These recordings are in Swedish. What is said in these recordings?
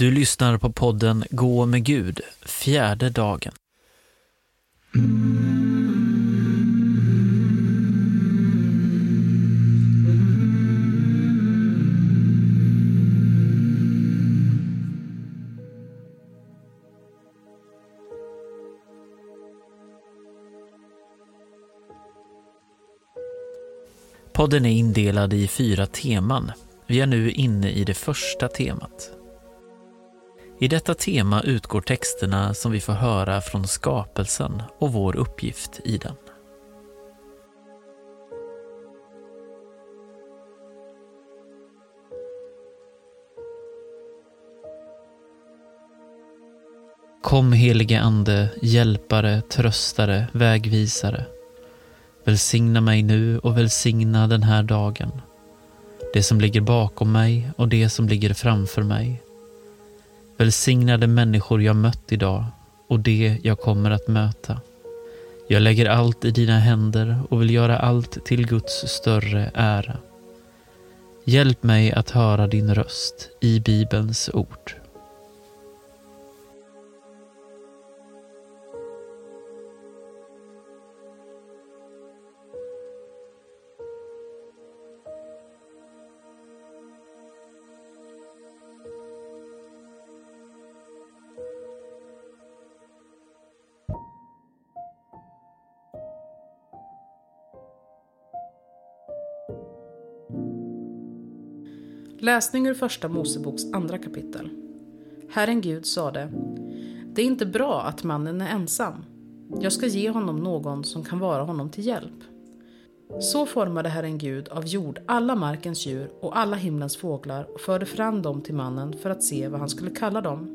Du lyssnar på podden Gå med Gud, fjärde dagen. Podden är indelad i fyra teman. Vi är nu inne i det första temat. I detta tema utgår texterna som vi får höra från skapelsen och vår uppgift i den. Kom helige Ande, hjälpare, tröstare, vägvisare. Välsigna mig nu och välsigna den här dagen. Det som ligger bakom mig och det som ligger framför mig. Välsignade människor jag mött idag och det jag kommer att möta. Jag lägger allt i dina händer och vill göra allt till Guds större ära. Hjälp mig att höra din röst i Bibelns ord. Läsning ur Första Moseboks andra kapitel. Herren Gud sade, det är inte bra att mannen är ensam. Jag ska ge honom någon som kan vara honom till hjälp. Så formade Herren Gud av jord alla markens djur och alla himlens fåglar och förde fram dem till mannen för att se vad han skulle kalla dem.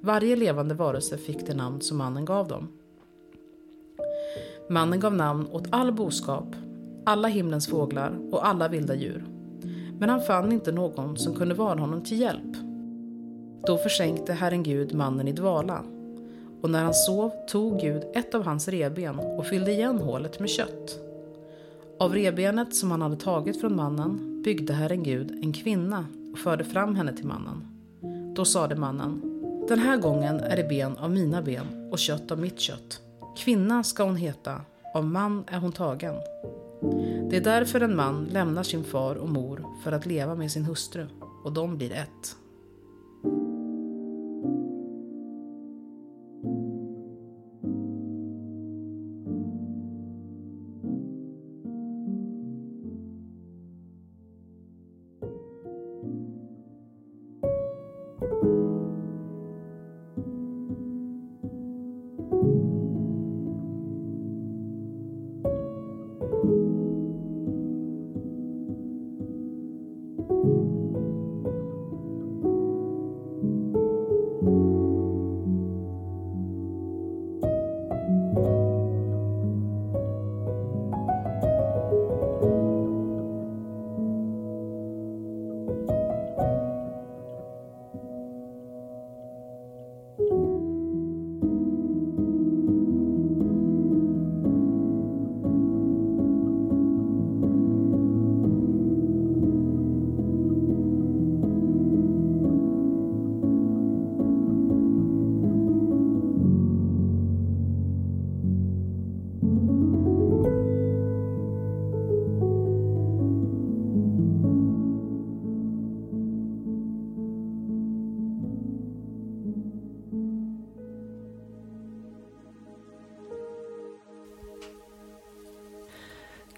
Varje levande varelse fick det namn som mannen gav dem. Mannen gav namn åt all boskap, alla himlens fåglar och alla vilda djur men han fann inte någon som kunde vara honom till hjälp. Då försänkte Herren Gud mannen i dvala. Och när han sov tog Gud ett av hans reben och fyllde igen hålet med kött. Av rebenet som han hade tagit från mannen byggde Herren Gud en kvinna och förde fram henne till mannen. Då sade mannen, den här gången är det ben av mina ben och kött av mitt kött. Kvinna ska hon heta, av man är hon tagen. Det är därför en man lämnar sin far och mor för att leva med sin hustru och de blir ett.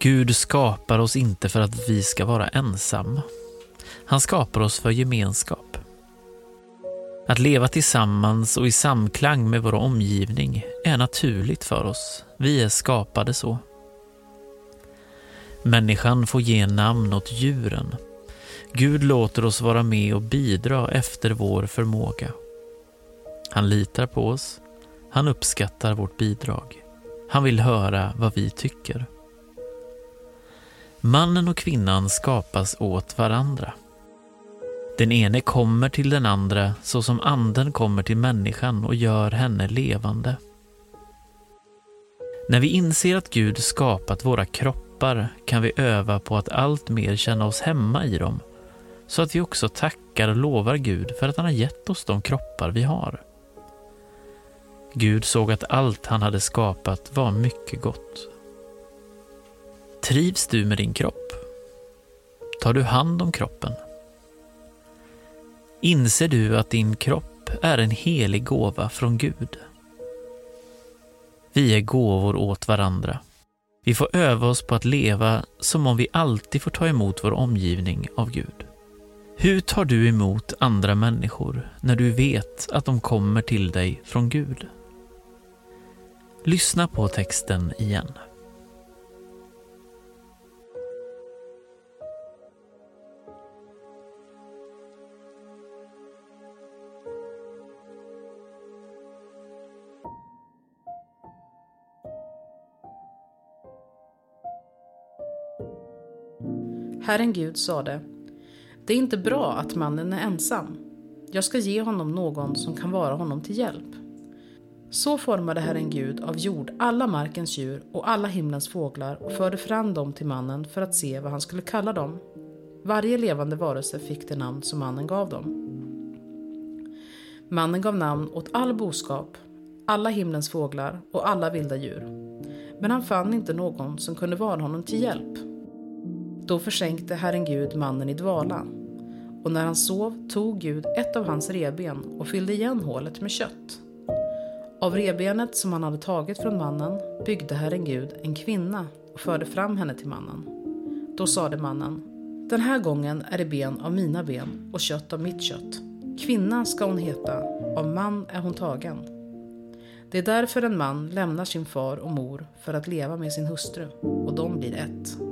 Gud skapar oss inte för att vi ska vara ensamma. Han skapar oss för gemenskap. Att leva tillsammans och i samklang med vår omgivning är naturligt för oss. Vi är skapade så. Människan får ge namn åt djuren. Gud låter oss vara med och bidra efter vår förmåga. Han litar på oss. Han uppskattar vårt bidrag. Han vill höra vad vi tycker. Mannen och kvinnan skapas åt varandra. Den ene kommer till den andra så som anden kommer till människan och gör henne levande. När vi inser att Gud skapat våra kroppar kan vi öva på att allt mer känna oss hemma i dem, så att vi också tackar och lovar Gud för att han har gett oss de kroppar vi har. Gud såg att allt han hade skapat var mycket gott. Trivs du med din kropp? Tar du hand om kroppen? Inser du att din kropp är en helig gåva från Gud? Vi är gåvor åt varandra. Vi får öva oss på att leva som om vi alltid får ta emot vår omgivning av Gud. Hur tar du emot andra människor när du vet att de kommer till dig från Gud? Lyssna på texten igen. Herren Gud sade, det är inte bra att mannen är ensam. Jag ska ge honom någon som kan vara honom till hjälp. Så formade Herren Gud av jord alla markens djur och alla himlens fåglar och förde fram dem till mannen för att se vad han skulle kalla dem. Varje levande varelse fick det namn som mannen gav dem. Mannen gav namn åt all boskap, alla himlens fåglar och alla vilda djur. Men han fann inte någon som kunde vara honom till hjälp. Då försänkte Herren Gud mannen i dvala. Och när han sov tog Gud ett av hans reben och fyllde igen hålet med kött. Av rebenet som han hade tagit från mannen byggde Herren Gud en kvinna och förde fram henne till mannen. Då sade mannen, den här gången är det ben av mina ben och kött av mitt kött. Kvinna ska hon heta, av man är hon tagen. Det är därför en man lämnar sin far och mor för att leva med sin hustru, och de blir ett.